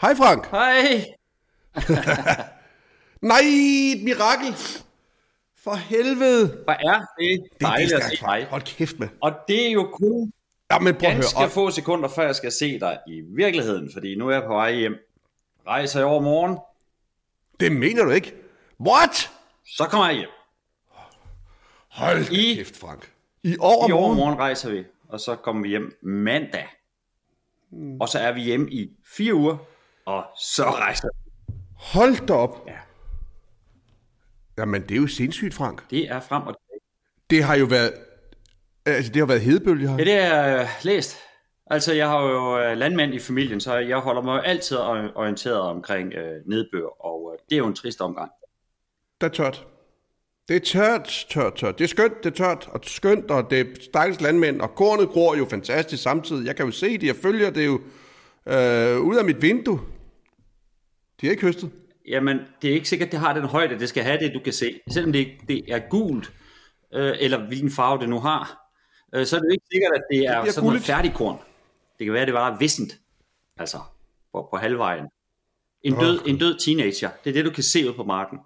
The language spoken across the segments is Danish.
Hej Frank. Hej. Nej, et mirakel. For helvede. Hvor er det dejligt det at skal se dig. Hold kæft med. Og det er jo kun Ja, men prøv at ganske høre. få sekunder, før jeg skal se dig i virkeligheden, fordi nu er jeg på vej hjem. Rejser jeg over morgen, Det mener du ikke. What? så kommer jeg hjem. Hold I- kæft, Frank. I år I morgen. overmorgen rejser vi, og så kommer vi hjem mandag. Hmm. Og så er vi hjemme i fire uger, og så rejser. Hold da op. Ja. Jamen, det er jo sindssygt, Frank. Det er frem og tilbage. Det har jo været... Altså, det har været hedebølge her. Ja, det har jeg øh, læst. Altså, jeg har jo øh, landmand i familien, så jeg holder mig altid or- orienteret omkring øh, nedbør, og øh, det er jo en trist omgang. Det er tørt. Det er tørt, tørt, tørt. Det er skønt, det er tørt og skønt, og det er stakkels landmænd, og kornet gror jo fantastisk samtidig. Jeg kan jo se det, jeg følger det jo øh, ud af mit vindue. De er ikke høstet. Jamen, det er ikke sikkert, det har den højde, det skal have det, du kan se. Selvom det, det er gult, øh, eller hvilken farve det nu har, øh, så er det jo ikke sikkert, at det er bliver sådan noget færdigkorn. Det kan være, at det var vissent, altså på, på halvvejen. En død, en død teenager, det er det, du kan se ud på marken.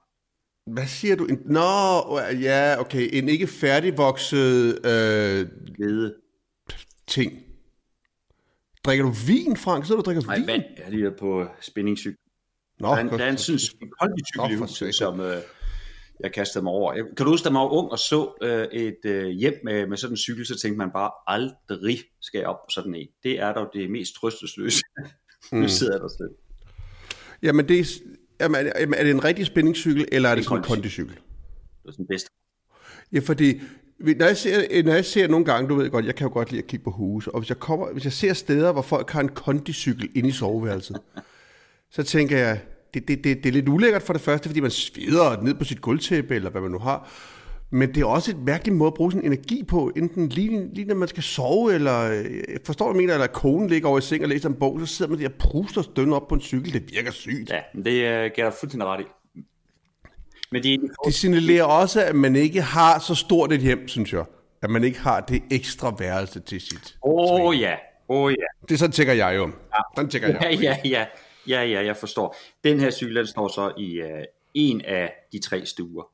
Hvad siger du? En, nå, ja, okay. En ikke færdigvokset øh, Lede. ting. Drikker du vin, Frank? Så du drikker Nej, vin? vand. Jeg er lige på spændingscykel. Nå, Der er der er en sådan satan. som øh, jeg kastede mig over. Jeg, kan du huske, da man var ung og så øh, et øh, hjem med, med sådan en cykel, så tænkte man bare, aldrig skal jeg op på sådan en. Det er dog det mest trøstesløse. Mm. nu sidder jeg der selv. Jamen, det er, jamen, er, det en rigtig spændingscykel, eller er det En sådan en kondicykel. kondicykel? Det er sådan bedst. Ja, fordi når jeg, ser, når jeg ser nogle gange, du ved godt, jeg kan jo godt lide at kigge på huse, og hvis jeg, kommer, hvis jeg ser steder, hvor folk har en kondicykel inde i soveværelset, så tænker jeg, det, det, det, det er lidt ulækkert for det første, fordi man sveder ned på sit gulvtæppe, eller hvad man nu har. Men det er også et mærkeligt måde at bruge sin energi på, enten lige, lige når man skal sove, eller øh, forstår, jeg mener, eller konen ligger over i seng og læser en bog, så sidder man der og pruster og stønner op på en cykel. Det virker sygt. Ja, det øh, giver dig fuldstændig ret i. Men de, Det signalerer også, at man ikke har så stort et hjem, synes jeg. At man ikke har det ekstra værelse til sit. Åh oh, ja, åh oh, ja. Det er sådan tænker jeg jo. Ja. Sådan tænker jeg. Ja, ja, ja. Ja, ja, jeg forstår. Den her cykel, den står så i øh, en af de tre stuer.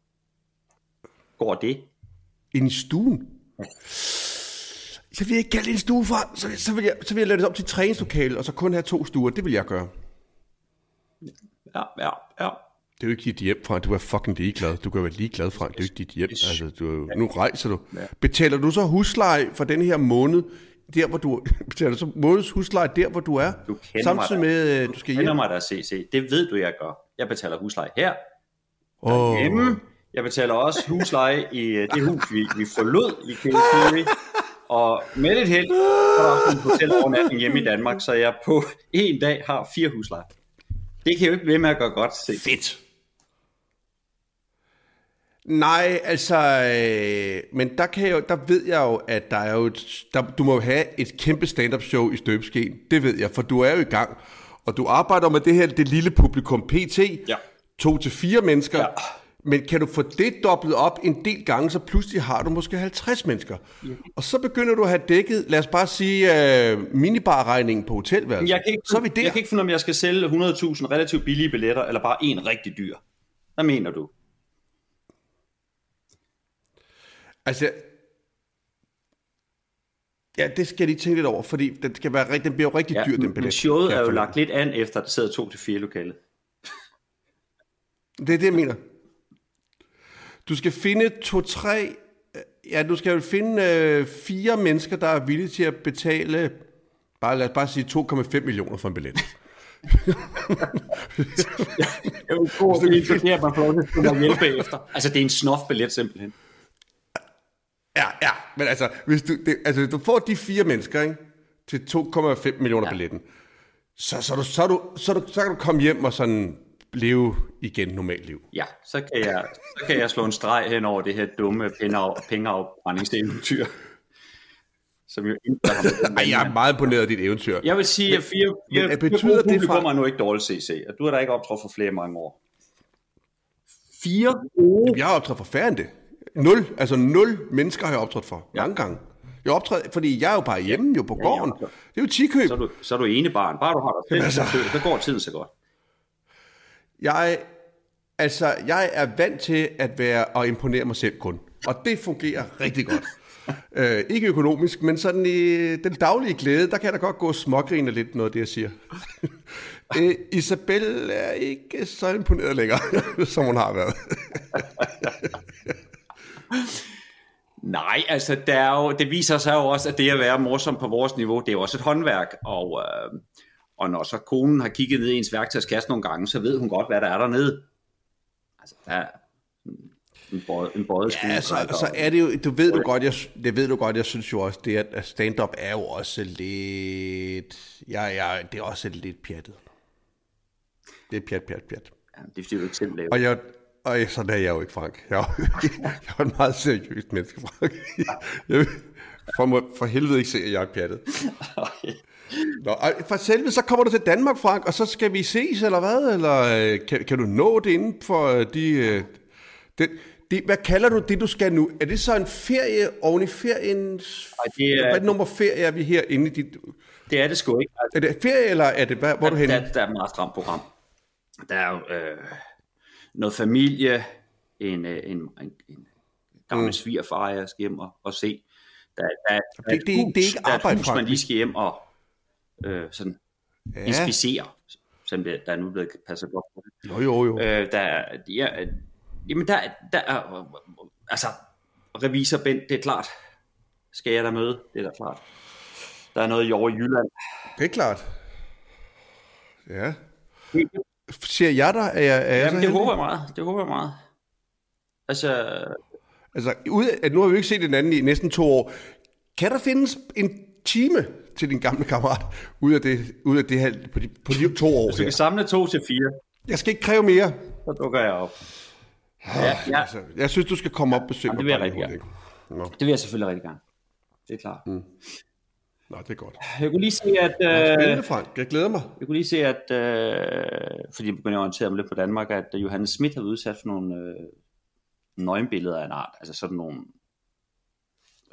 Går det? Ind i stuen. Så vil jeg ikke kalde det en stue fra. Så, så, vil jeg, så vil jeg lade det op til træningslokale, og så kun have to stuer. Det vil jeg gøre. Ja, ja, ja. Det er jo ikke dit hjem, Frank. Du er fucking ligeglad. Du kan være ligeglad, Frank. Det er jo ikke dit hjem. Altså, du, nu rejser du. Betaler du så husleje for den her måned, der hvor du... Betaler du så måneds husleje der, hvor du er? Du kender mig Samtidig da. med, at du skal Kender hjem? mig der, CC. Det ved du, jeg gør. Jeg betaler husleje her, Åh. hjemme. Jeg betaler også husleje i øh, det hus, vi, vi forlod i Fury. Og med lidt held, så er der også en hotelovernatning hjemme i Danmark, så jeg på en dag har fire husleje. Det kan jeg jo ikke blive med at gøre godt. Se. Fedt. Nej, altså, øh, men der, kan jeg, jo- der ved jeg jo, at der er jo et, der, du må jo have et kæmpe stand-up show i støbeskeen. Det ved jeg, for du er jo i gang. Og du arbejder med det her, det lille publikum PT. Ja. To til fire mennesker. Ja. Men kan du få det dobblet op en del gange, så pludselig har du måske 50 mennesker. Og så begynder du at have dækket, lad os bare sige, uh, minibarregningen på hotelværelset. Jeg kan, ikke, så er vi der. jeg kan ikke finde, om jeg skal sælge 100.000 relativt billige billetter, eller bare en rigtig dyr. Hvad mener du? Altså, ja, det skal de tænke lidt over, fordi den, skal være, den bliver jo rigtig dyr, den men billet. showet kan er jeg jo lagt lidt an efter, at der sidder to til fire lokale. Det er det, jeg mener. Du skal finde to-tre... Ja, du skal jo finde øh, fire mennesker, der er villige til at betale, bare, lad os bare sige 2,5 millioner for en billet. Det er jo god, det er, at man får lov til at hjælpe efter. Altså, det er en snof-billet simpelthen. Ja, ja, men altså, hvis du, det, altså, hvis du får de fire mennesker ikke, til 2,5 millioner ja. Billetten, så, så, du, så, du, så, du, så kan du komme hjem og sådan leve igen normalt liv. Ja, så kan jeg, så kan jeg slå en streg hen over det her dumme pengeaf, pengeafbrændingseventyr. Som jo ikke har Ej, jeg er meget imponeret af dit eventyr. Jeg vil sige, at fire, men fire, betyder fire det fra- er nu ikke dårligt CC. At du har da ikke optrådt for flere mange år. Fire gode Jeg har optrådt for færre end det. Nul, altså nul mennesker har jeg optrådt for. Mange gange. Jeg optræder, fordi jeg er jo bare hjemme, jo på gården. ja. Det er jo tikøb. Så er du, så er du ene barn. Bare du har dig selv, Altså. så, så går tiden så godt. Jeg, altså, jeg er vant til at være og imponere mig selv kun. Og det fungerer rigtig godt. øh, ikke økonomisk, men sådan i den daglige glæde, der kan der godt gå smågrine lidt noget af det, jeg siger. øh, Isabel er ikke så imponeret længere, som hun har været. Nej, altså der er jo, det viser sig jo også, at det at være morsom på vores niveau, det er jo også et håndværk, og, øh, og når så konen har kigget ned i ens værktøjskasse nogle gange, så ved hun godt, hvad der er dernede. Altså, der er en bøjet, en bøjet Ja, så, så er det jo, du ved du godt, jeg, det ved du godt, jeg synes jo også, det at- at stand-up er jo også lidt, ja, ja, det er også lidt pjattet. Det er pjat, pjat, pjat. Ja, det er fordi, du ikke selv laver. Og, jeg, og jeg, sådan er jeg jo ikke, Frank. Jeg, er jo- jeg er en meget seriøst menneske, Frank. Jeg, for, må, for helvede ikke se, at jeg er pjattet. Nå, og for selve, så kommer du til Danmark, Frank, og så skal vi ses, eller hvad? Eller øh, kan, kan du nå det inden for øh, de... Øh, det, de, hvad kalder du det, du skal nu? Er det så en ferie oven i ferien? det er- Hvad nummer ferie er vi her inde i dit... Det er det sgu ikke. Er det ferie, eller er det... Hvad, hvor er du henne? der, der er et meget stramt program. Der er jo øh, noget familie, en, øh, en, en, en gammel mm. svigerfar, jeg skal hjem og, og se. Der, der, der, er det- et det er- hus, det er ikke der er arbejde, hus, man lige skal hjem og øh, sådan Ja. inspicere, som det, der er nu blevet passet godt på det. Jo, jo, jo. Øh, der, er- ja, øh, jamen der, der er, øh, altså, revisor Bent, det er klart. Skal jeg der møde? Det er da klart. Der er noget i over i Jylland. Det er klart. Ja. Ser jeg dig? Er jeg, er jeg Jamen, det heldig? håber jeg meget. Det håber jeg meget. Altså, Altså, ud af, at nu har vi jo ikke set hinanden i næsten to år. Kan der findes en time til din gamle kammerat ud af det, ud af det her, på, de, på de to år hvis du kan her? samle to til fire, Jeg skal ikke kræve mere. så dukker jeg op. Ja, ja. Altså, jeg synes, du skal komme op og besøge Jamen, det mig vil jeg rigtig. Nå, Det vil jeg selvfølgelig rigtig gerne. Det er klart. Mm. Nå, det er godt. Jeg kunne lige se, at... Spændende, Øh, Frank. Jeg glæder mig. jeg kunne lige se, at... Øh, fordi jeg begynder at orientere mig lidt på Danmark, at Johannes Schmidt har udsat for nogle øh, nøgenbilleder af en art. Altså sådan nogle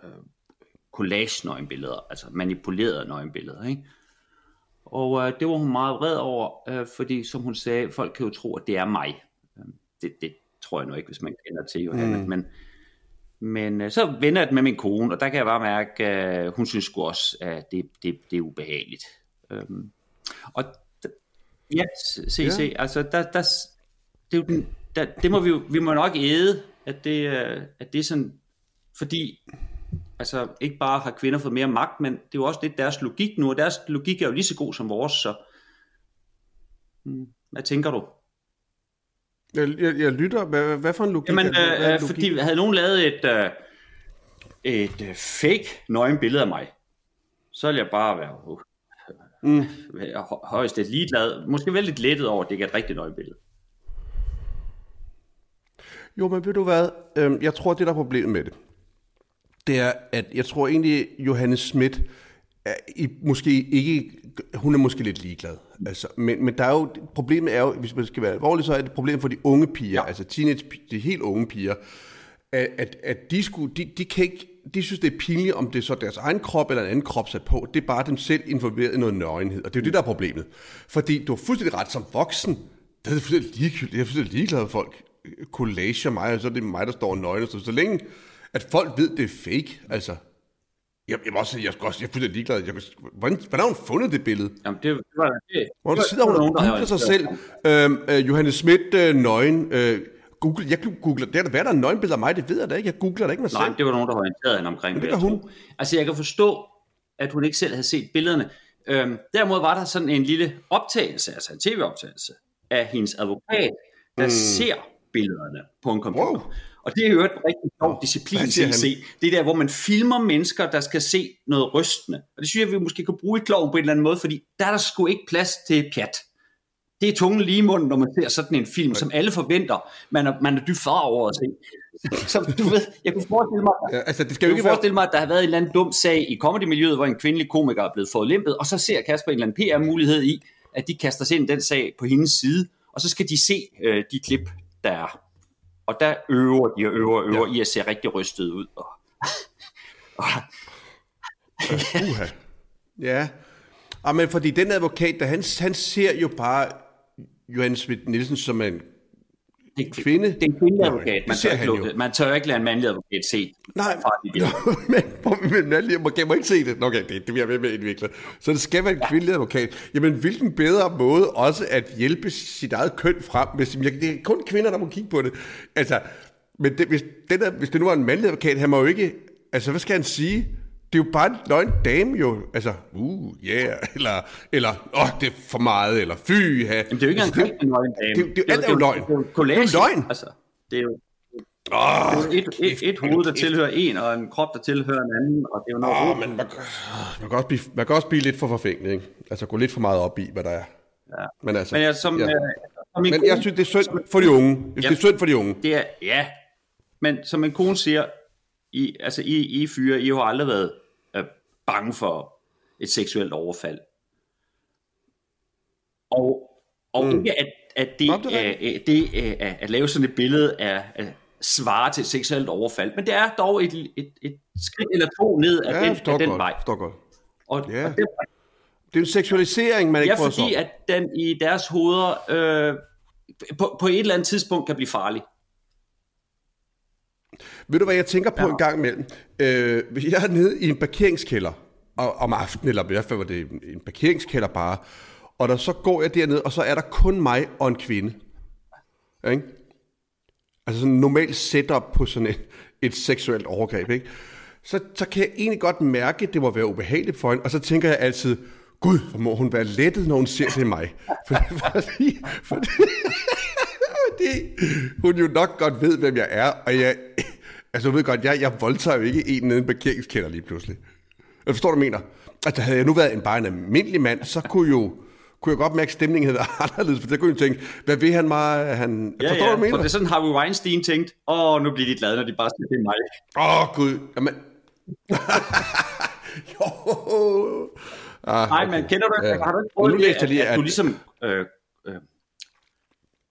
øh, collage-nøgenbilleder. Altså manipulerede nøgenbilleder, ikke? Og øh, det var hun meget vred over, øh, fordi som hun sagde, folk kan jo tro, at det er mig. Øh, Det, det tror jeg nu ikke, hvis man kender til Johanne. Mm. Men, men øh, så vender jeg det med min kone, og der kan jeg bare mærke, at øh, hun synes også, at det, det, det er ubehageligt. Øhm, og ja, se, Ja. se, altså der, der, det, er jo den, der, det må vi jo, vi må nok æde, at det, øh, at det er sådan, fordi altså ikke bare har kvinder fået mere magt, men det er jo også lidt deres logik nu, og deres logik er jo lige så god som vores, så hmm, hvad tænker du? Jeg, jeg, jeg lytter. Hvad, hvad for en logik? Jamen? Hvad er øh, logik? fordi havde nogen lavet et, øh, et øh, fake nøgen billede af mig, så ville jeg bare være, øh, Mm. højst lidt ligeglad. Måske vel lidt lettet over, at det ikke er et rigtigt nøgenbillede. Jo, men ved du hvad? Øhm, jeg tror, det der er problemet med det, det er, at jeg tror egentlig, Johannes Schmidt i, måske ikke, hun er måske lidt ligeglad. Altså, men, men der er jo, problemet er jo, hvis man skal være alvorlig, så er det et problem for de unge piger, ja. altså teenage, de helt unge piger, at, at, at de, skulle, de, de, kan ikke, de synes, det er pinligt, om det er så deres egen krop eller en anden krop sat på. Det er bare dem selv involveret i noget nøgenhed, og det er jo det, der er problemet. Fordi du har fuldstændig ret som voksen, det er fuldstændig ligegyldigt. Jeg er fuldstændig ligeglad, folk collager mig, og så er det mig, der står nøgen. Så, så længe, at folk ved, det er fake, altså, jeg, jeg, må også, jeg, også, jeg er fuldstændig ligeglad. Jeg, hvordan, hvordan har hun fundet det billede? Jamen, det, det var det. Hvor der det sidder hun og googler sig selv. Øhm, øh, Johannes Schmidt, øh, nøgen. Øh, Google, jeg googler, det er der, hvad er der er nøgenbilleder af mig, det ved jeg da ikke. Jeg googler da ikke mig Nej, selv. det var nogen, der har orienteret hende omkring det det. jeg hun. Altså, jeg kan forstå, at hun ikke selv havde set billederne. Øhm, derimod var der sådan en lille optagelse, altså en tv-optagelse, af hendes advokat, der mm. ser billederne på en computer. Wow. Og det er jo et rigtig sjov disciplin se. Det er der, hvor man filmer mennesker, der skal se noget rystende. Og det synes jeg, vi måske kan bruge i kloven på en eller anden måde, fordi der er der sgu ikke plads til pjat. Det er tungen lige i munden, når man ser sådan en film, som alle forventer, man er, man er dybt far over at se. Så du ved, jeg kunne forestille mig, Ja, altså, det skal jeg kunne ikke være... forestille mig, at der har været en eller anden dum sag i comedy-miljøet, hvor en kvindelig komiker er blevet forlæmpet, og så ser Kasper en eller anden PR-mulighed i, at de kaster sig ind i den sag på hendes side, og så skal de se øh, de klip, der er. Og der øver de og øver og øver ja. i at se rigtig rystet ud. Og, og, Uha. Ja. Og men fordi den advokat, der, han, han ser jo bare Johan Schmidt Nielsen som en Det er kvinde. Det er en kvindelig advokat. Man det tør, ikke, lukke- man tør ikke lade en mandlig advokat se. Nej, men, men, men jeg må, ikke se det. Nå, Okay, det, det bliver ved med at indvikle. Så det skal være en kvindelig advokat. Jamen, hvilken bedre måde også at hjælpe sit eget køn frem, hvis det er kun kvinder, der må kigge på det. Altså, men det, hvis, den der, hvis det nu var en mandlig advokat, han må jo ikke, altså hvad skal han sige? Det er jo bare en løgn dame jo, altså, uh, yeah, eller, eller, åh, oh, det er for meget, eller fy, ha. Jamen, det er jo ikke engang altså, en løgn, dame. det er det er jo- alt er jo løgn. Det er jo Det er collage. jo løgn. Altså, det er jo Åh, det er et, et, et hoved, der tilhører en, og en krop, der tilhører en anden, og det er jo noget Åh, råd. men man, man, kan også blive, man kan også blive lidt for forfængelig, ikke? Altså gå lidt for meget op i, hvad der er. Ja. Men altså, Men jeg, som, ja. ja. øh, som Men jeg kone- synes, det er synd for de unge. Jeg synes, det er synd for de unge. Det er, ja, men som min kone siger, I, altså I, I fyre, I har aldrig været øh, bange for et seksuelt overfald. Og, og mm. ikke at, at det, Nå, det er øh, det øh, at, at lave sådan et billede af, af svare til et seksuelt overfald, men det er dog et, et, et skridt eller to ned af Ja, den, af den godt. vej. Godt. Og, Ja. og det, Det er en seksualisering, man ikke ja, fordi at den i deres hoveder øh, på, på et eller andet tidspunkt kan blive farlig. Ved du, hvad jeg tænker på Ja. en gang imellem? Øh, jeg er nede i en parkeringskælder, og, om aftenen, eller i hvert fald var det en, parkeringskælder bare, og der, så går jeg derned, og så er der kun mig og en kvinde. Ikke? Altså sådan en normal setup på sådan et, et seksuelt overgreb, ikke? Så, så kan jeg egentlig godt mærke, at det må være ubehageligt for hende, og så tænker jeg altid, Gud, hvor må hun være lettet, når hun ser det i mig. Fordi, fordi, fordi hun jo nok godt ved, hvem jeg er, og jeg, altså ved godt, jeg, jeg voldtager jo ikke en nede i en parkeringskælder lige pludselig. Jeg forstår, hvad du mener. Altså havde jeg nu været en, bare en almindelig mand, så kunne jo kunne jeg godt mærke, at stemningen havde været anderledes, for der kunne jeg tænke, hvad vil han mig? Han, Ja, forstår ja, du, jeg for mener? det er sådan, Harvey Weinstein tænkt, åh, nu bliver de glade, når de bare siger, det er mig. Åh, oh, Gud. Jamen. jo. Ah, Nej, men kender du, Ja. har du ikke prøvet at, lige, at, du at- ligesom øh, øh,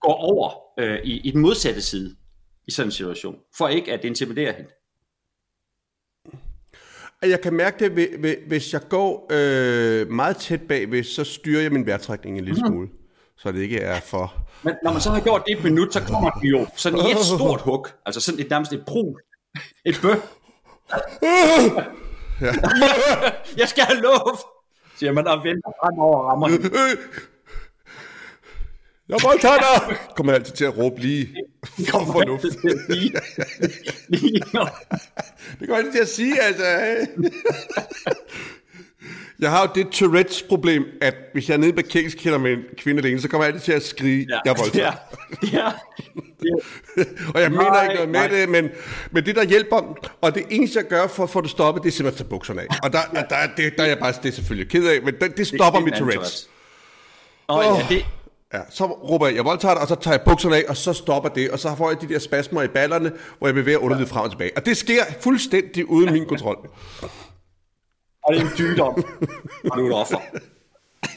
går over øh, i, i den modsatte side i sådan en situation, for ikke at intimidere hende? At Jeg kan mærke det, hvis jeg går øh, meget tæt bagved, så styrer jeg min vejrtrækning en lille smule. Så det ikke er for... Men når man så har gjort det et minut, så kommer den jo sådan i et stort hug, altså sådan et nærmest et brug, et bø. Jeg skal have luft, siger man, og venter frem over og rammer hende. Øh, jeg voldtager dig! Kommer altid til at råbe lige for fornuft. Lige- lige- Det går altid til at sige, altså. Jeg har jo det Tourette's-problem, at hvis jeg er nede i parkeringskælder med en kvinde alene, så kommer jeg altid til at skrige, ja, jeg voldtager. Ja, ja, ja. Og jeg mener Nej, ikke noget med nej. det, men, men det, der hjælper, og det eneste, jeg gør for at få det stoppet, det er simpelthen at tage bukserne af. Og der, der, der, det, der er jeg bare det er selvfølgelig ked af, men det, det stopper Det mit en anden Tourette's. Åh, oh, ja, det, Ja, så råber jeg, jeg voldtager dig, og så tager jeg bukserne af, og så stopper det, og så får jeg de der spasmer i ballerne, hvor jeg bevæger underlivet frem og tilbage. Og det sker fuldstændig uden min kontrol. og det er en sygdom, og du er et offer.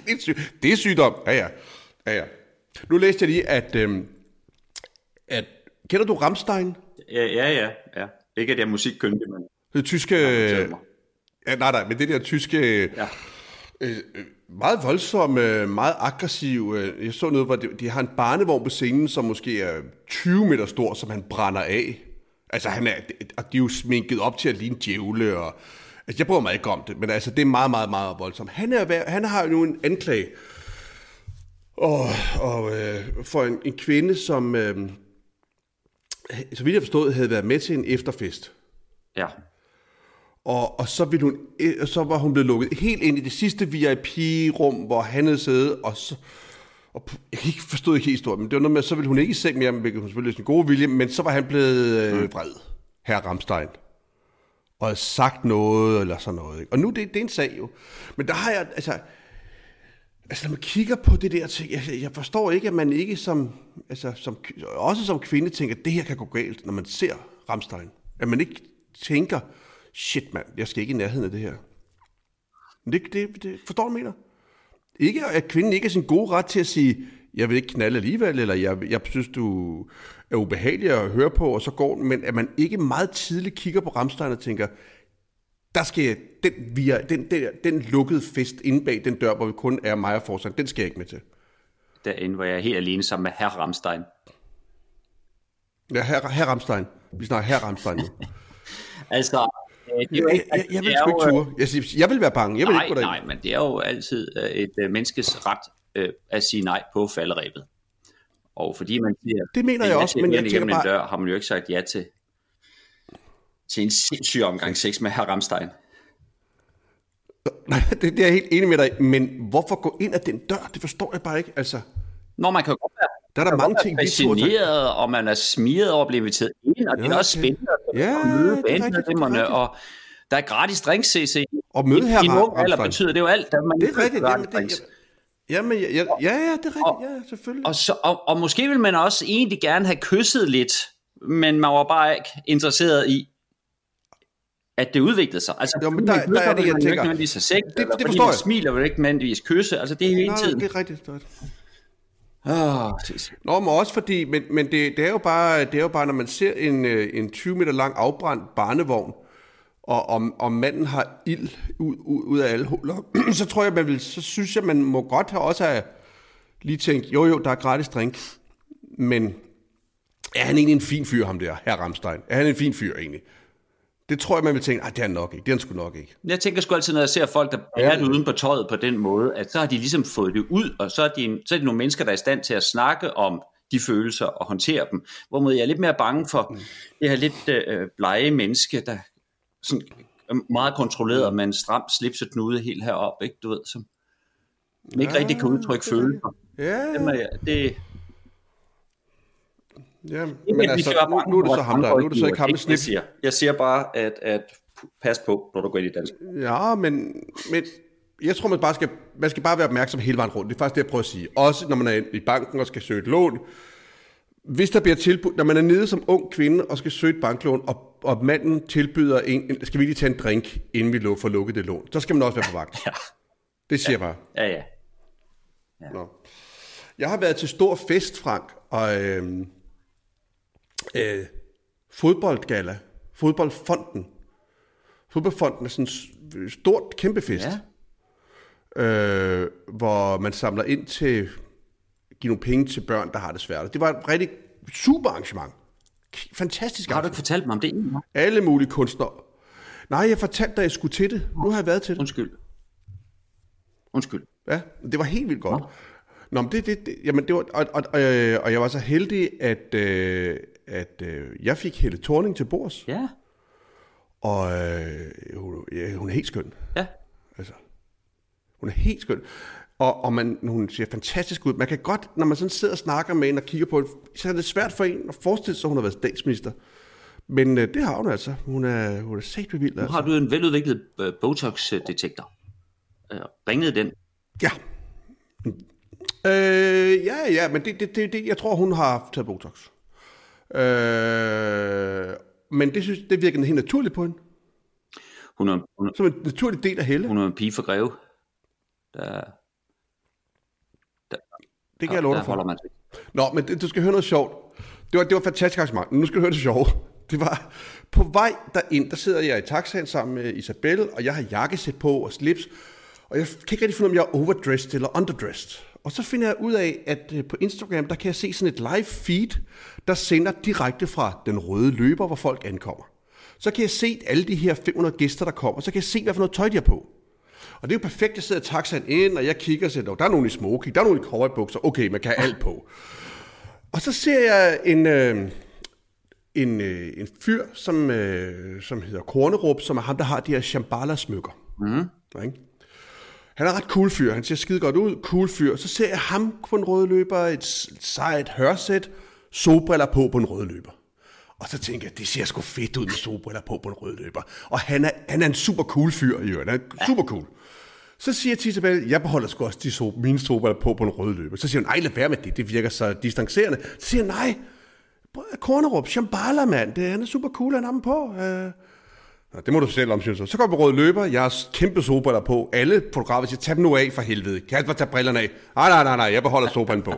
Det er, syg, det er sygdom. Ja, ja. ja, ja. Nu læste jeg lige, at, øhm, at kender du Rammstein? Ja, ja, ja. ja. Ikke at jeg er musikkyndig, men... Det tyske... Ja, nej, nej, men det der tyske... Ja. Øh, øh, meget voldsomme, meget aggressive. Øh, jeg så noget, hvor de, de har en barnevogn på scenen, som måske er 20 meter stor, som han brænder af. Altså, han er, og de er jo sminket op til at ligne djævle, og altså, jeg bryder mig ikke om det, men altså, det er meget, meget, meget voldsomt. Han, er, han har jo nu en anklage og, og, øh, for en, en kvinde, som, øh, så vidt jeg forstod, havde været med til en efterfest. Ja. Og, og så, ville hun, øh, så var hun blevet lukket helt ind i det sidste VIP-rum, hvor han havde siddet, og så... Og jeg kan ikke forstå ikke helt historien, men det var noget med, så ville hun ikke i seng mere, hvilket hun selvfølgelig sin gode vilje, men så var han blevet øh, vred, herr Ramstein. Og havde sagt noget, eller sådan noget. Ikke? Og nu, det, det er en sag jo. Men der har jeg, altså... Altså, når man kigger på det der ting, jeg, jeg forstår ikke, at man ikke som, altså, som, også som kvinde tænker, at det her kan gå galt, når man ser Ramstein. At man ikke tænker, shit mand, jeg skal ikke i nærheden af det her. Men det, det, det forstår du, mener? Ikke, at kvinden ikke er sin gode ret til at sige, jeg vil ikke knalde alligevel, eller jeg, jeg synes, du er ubehagelig at høre på, og så går den, men at man ikke meget tidligt kigger på Ramstein og tænker, der skal jeg, den, via, den, den, den lukkede fest inde bag den dør, hvor vi kun er mig og Forsan, den skal jeg ikke med til. Derinde, hvor jeg er helt alene sammen med herr Ramstein. Ja, her, her Ramstein. Vi snakker her Ramstein nu. altså, det er jo Jeg, ikke, jeg, jeg vil det sgu ikke ture. Jeg, siger, jeg vil være bange. Jeg vil nej, ikke gå derind. nej, men det er jo altid øh, et øh, menneskes ret øh, at sige nej på falderæbet. Og fordi man siger, Det mener jeg også, men jeg tænker bare- dør, har man jo ikke sagt ja til, til en sindssyg omgang sex med herr Ramstein. Nej, det, det er jeg helt enig med dig. Men hvorfor gå ind ad den dør? Det forstår jeg bare ikke. Altså, Når man kan jo godt være der er der mange ting, vi tage. fascineret, og man er smiret over at blive inviteret ind, og det Ja, er også spændende at Ja, møde det er det er rigtigt. og der er gratis drinks, CC. Og møde I, her I alder Ramstein. betyder det jo alt. Der man Det er rigtigt. Jamen, det, jamen, ja, ja, ja, ja, det er rigtigt. Og- Ja, selvfølgelig. Og, så, og, og måske vil man også egentlig gerne have kysset lidt, men man var bare ikke interesseret i, at det udviklede sig. Altså, Jo, men der- kysser, der er det, jeg tænker- ikke have sex, Det- det fordi forstår man jeg. smiler, vil ikke nødvendigvis kysse. Altså, det er hele tiden. det er rigtigt. Det er rigtigt. Ah, oh, det, Nå, men også fordi, men, men det, det, er jo bare, det er jo bare, når man ser en, øh, en 20 meter lang afbrændt barnevogn, og om, om manden har ild ud, ud, ud af alle huller, så tror jeg, man vil, så synes jeg, man må godt have også have lige tænkt, jo jo, der er gratis drink, men er han egentlig en fin fyr, ham der, herr Ramstein? Er han en fin fyr egentlig? Det tror jeg, man vil tænke, det er nok ikke, det er sgu nok ikke. Jeg tænker sgu altid, når jeg ser folk, der er det uden på tøjet på den måde, at så har de ligesom fået det ud, og så er, de, så er de nogle mennesker, der er i stand til at snakke om de følelser og håndtere dem. Hvorimod jeg er lidt mere bange for Mm. det her lidt øh, blege menneske, der sådan er meget kontrolleret med en stram slips og knude helt heroppe, ikke? Du ved, som ikke Ja, rigtig kan udtrykke det er følelser. Ja, Dem er, det, ja men men altså, nu, nu er det så ham der, nu er det så ikke ham med jeg snip. siger. Jeg siger bare, at, at pas på, når du går ind i dansk. Ja, men, men jeg tror, man bare skal, man skal bare være opmærksom hele vejen rundt. Det er faktisk det, jeg prøver at sige. Også når man er i banken og skal søge et lån. Hvis der bliver tilbudt, når man er nede som ung kvinde og skal søge et banklån, og, og manden tilbyder en, skal vi lige tage en drink, inden vi får lukket det lån, så skal man også være på vagt. Ja, Det siger jeg bare. ja, ja. Nå. Jeg har været til stor fest, Frank, og øh, øh, fodboldgala, fodboldfonden. Fodboldfonden er sådan s- stort, kæmpe fest. Ja. øh, hvor man samler ind til give nogle penge til børn, der har det svært. Det var et rigtig super arrangement. Fantastisk Har du ikke fortalt mig om det? Alle mulige kunstnere. Nej, jeg fortalte dig, at jeg skulle til det. Nu har jeg været til det. Undskyld. Undskyld. Ja, det var helt vildt godt. Nå, men det, det, det, jamen det var, og, og, og, øh, og jeg var så heldig, at, øh, at øh, jeg fik Helle Thorning til bords, Ja. og øh, hun, ja, hun er helt skøn. Ja. Altså, hun er helt skøn. Og, og man, hun ser fantastisk ud. Man kan godt, når man sådan sidder og snakker med en og kigger på det, så er det svært for en at forestille sig, at hun har været statsminister. Men øh, det har hun altså. Hun er, hun er sagt bevildt. Nu Altså. har du en veludviklet øh, Botox-detektor. Øh, ringede den? Ja. Øh, ja, ja, men det, det, det, det, jeg tror, hun har taget Botox. Øh, men det, synes, det virker helt naturligt på hende. Hun er, hun, er- Som en naturlig del af Helle. hun er en pige for greve. Der, Det kan jeg love der dig for. man. Nå, men det, du skal høre noget sjovt. Det var, det var fantastisk arrangement. Nu skal du høre det sjove. Det var på vej derind, der sidder jeg i taxaen sammen med Isabel, og jeg har jakkesæt på og slips. Og jeg kan ikke rigtig finde ud af, om jeg er overdressed eller underdressed. Og så finder jeg ud af, at øh, på Instagram, der kan jeg se sådan et live feed, der sender direkte fra den røde løber, hvor folk ankommer. Så kan jeg se alle de her 500 gæster, der kommer, så kan jeg se, hvad for noget tøj de har på. Og det er jo perfekt, jeg sidder i taxaen ind, og jeg kigger og siger, "Nå, der er nogen i smoking, der er nogen i cowboybukser, okay, man kan have alt på. Og så ser jeg en, øh, en, øh, en fyr, som, øh, som hedder Kornerup, som er ham, der har de her Shambhala-smykker. Mm. Ikke? Han er ret cool fyr, han ser skide godt ud, cool fyr. Så ser jeg ham på en rød løber, et sejt hørsæt, solbriller på på en rød løber. Og så tænker jeg, det ser sgu fedt ud med solbriller på på en rød løber. Og han er, han er en super cool fyr, i øvrigt. Han er super cool. Så siger jeg til Isabel, jeg beholder sgu også de so, mine solbriller på på en rød løber. Så siger hun, nej, lad være med det, det virker så distancerende. Så siger jeg, nej, Kornerup, Shambhala, mand, det, han er super cool, han har dem på. Uh, Nå, det må du selv om, synes jeg. Så går vi på rød løber, jeg har kæmpe solbriller på. Alle fotografer siger, tag dem nu af for helvede. Kan tag altså tage brillerne af? Nej, nej, nej, nej, jeg beholder solbrillerne på.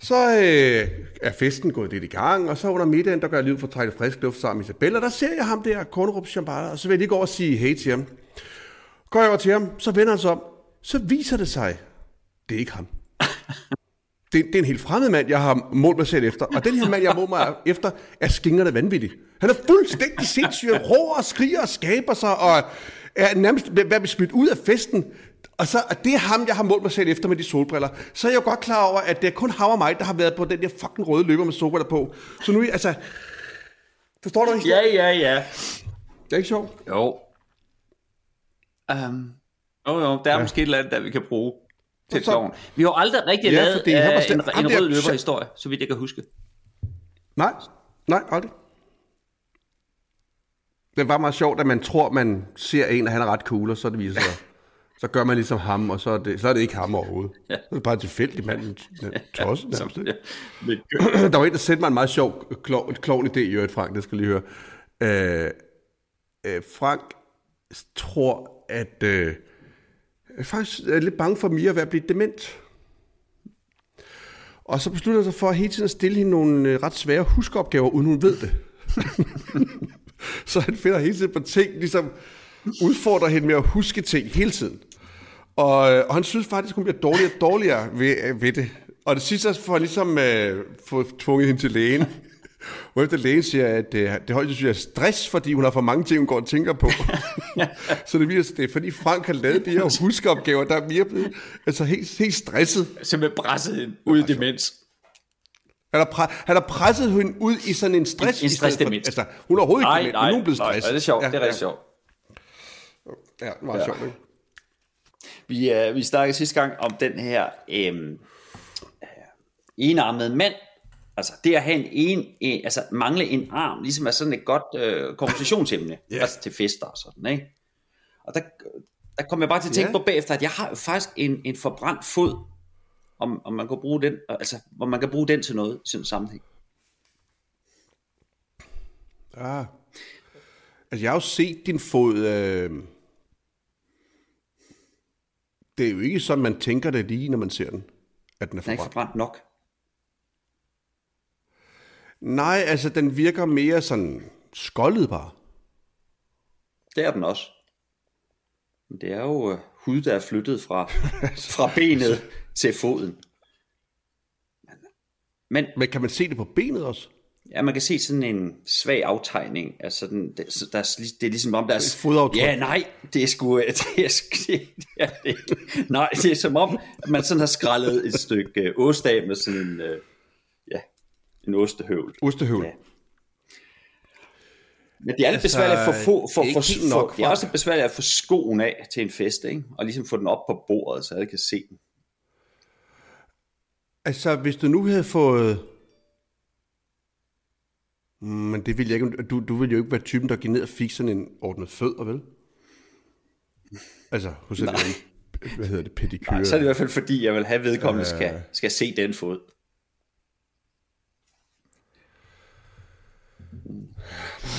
Så øh, er festen gået lidt i gang, og så under middagen, der gør jeg liv for at trække frisk luft sammen med Isabella, der ser jeg ham der, Kornerup Chambala, og så vil jeg lige gå over og sige hej til ham. Går jeg over til ham, så vender han sig om, så viser det sig, det er ikke ham. Det, det er en helt fremmed mand, jeg har målt mig selv efter, og den her mand, jeg målt mig efter, er skingerne vanvittig. Han er fuldstændig sindssyg, råber og skriger og skaber sig, og er nærmest blive smidt ud af festen. Og så og det er ham, jeg har målt mig selv efter med de solbriller. Så er jeg jo godt klar over, at det er kun ham og mig, der har været på den der fucking røde løber med solbriller på. Så nu, altså... Forstår du ikke? Ja, ja, ja. Det er ikke sjovt. Jo. Um, jo, jo, der er ja. måske et eller andet, der vi kan bruge til så-. Vi har aldrig rigtig Ja, lavet var uh, slet- en, en rød løberhistorie, så vidt jeg kan huske. Nej, nej, aldrig. Det var meget sjovt, at man tror, man ser en, og han er ret cool, og så det viser sig, så gør man ligesom ham, og så er det, så er det ikke ham overhovedet. Ja. Så er det bare en tilfældig mand, tosset nærmest. ja, Der var en, der sendte mig en meget sjov klog, klovn idé i øvrigt, Frank, det skal lige høre. Øh, øh, Frank tror, at øh, Øh, er faktisk lidt bange for Mia at være blevet dement. Og så beslutter jeg sig for hele tiden at stille hende nogle øh, ret svære huskeopgaver, uden hun ved det. så han finder hele tiden på ting, ligesom udfordrer hende med at huske ting hele tiden. Og, øh, og han synes faktisk, hun bliver dårligere og dårligere ved, ved det. Og det sidste så får han ligesom øh, få tvunget hende til lægen. Hvorefter lægen siger, at øh, det højst sandsynligt er stress, fordi hun har for mange ting, hun går og tænker på. så det viser det er fordi Frank har lavet de her huskeopgaver, der er mere blevet altså helt, helt stresset. Simpelthen presset ud i demens. Han har, pre- han har presset hende ud i sådan en stress. En- en stedet for-. Altså, hun er overhovedet Nej, ikke dement, nej, men nu er hun blevet nej, stresset. ja, det er sjovt, Ja, det er rigtig ja. sjovt. Ja, det var ja. sjovt. Ikke? Vi, uh, vi snakkede sidste gang om den her øhm, øh, enarmede mand. Altså det at have en, en, en altså mangle en arm, ligesom er sådan et godt øh, konversationsemne, Ja. altså til fester og sådan, ikke? Og der, der kom jeg bare til at tænke Ja. på bagefter, at jeg har jo faktisk en, en forbrændt fod, om, om man kan bruge den, altså hvor man kan bruge den til noget i sådan en sammenhæng. Ah. Altså, jeg har jo set din fod. Øh... Det er jo ikke sådan, man tænker det lige, når man ser den, at den er Den er ikke forbrændt. forbrændt nok. Nej, altså, den virker mere sådan skoldet bare. Det er den også. Det er jo øh, hud, der er flyttet fra, fra benet til foden. Men Men kan man se det på benet også? ja, man kan se sådan en svag aftegning. Altså, den, der er, lig- det er ligesom om, der Et er... fodaftryk. Ja, nej, det er sgu... Det er, det er, det, nej, det er som om, at man sådan har skrællet et stykke øh, ost af med sådan en... Øh, en ostehøvl. Ostehøvl. Ja. Men det er lidt Altså, besværligt at få, få, for, for, nok for, det er også besværligt at få skoen af til en fest, ikke? Og ligesom få den op på bordet, så alle kan se den. Altså, hvis du nu havde fået... Mm, Men det vil jeg ikke... Du, du vil jo ikke være typen, der gik ned og fik sådan en ordnet fødder, vel? Altså, hos en hvad hedder det, pedikyre. Nej, så er det i hvert fald fordi, jeg vil have vedkommende skal, skal se den fod.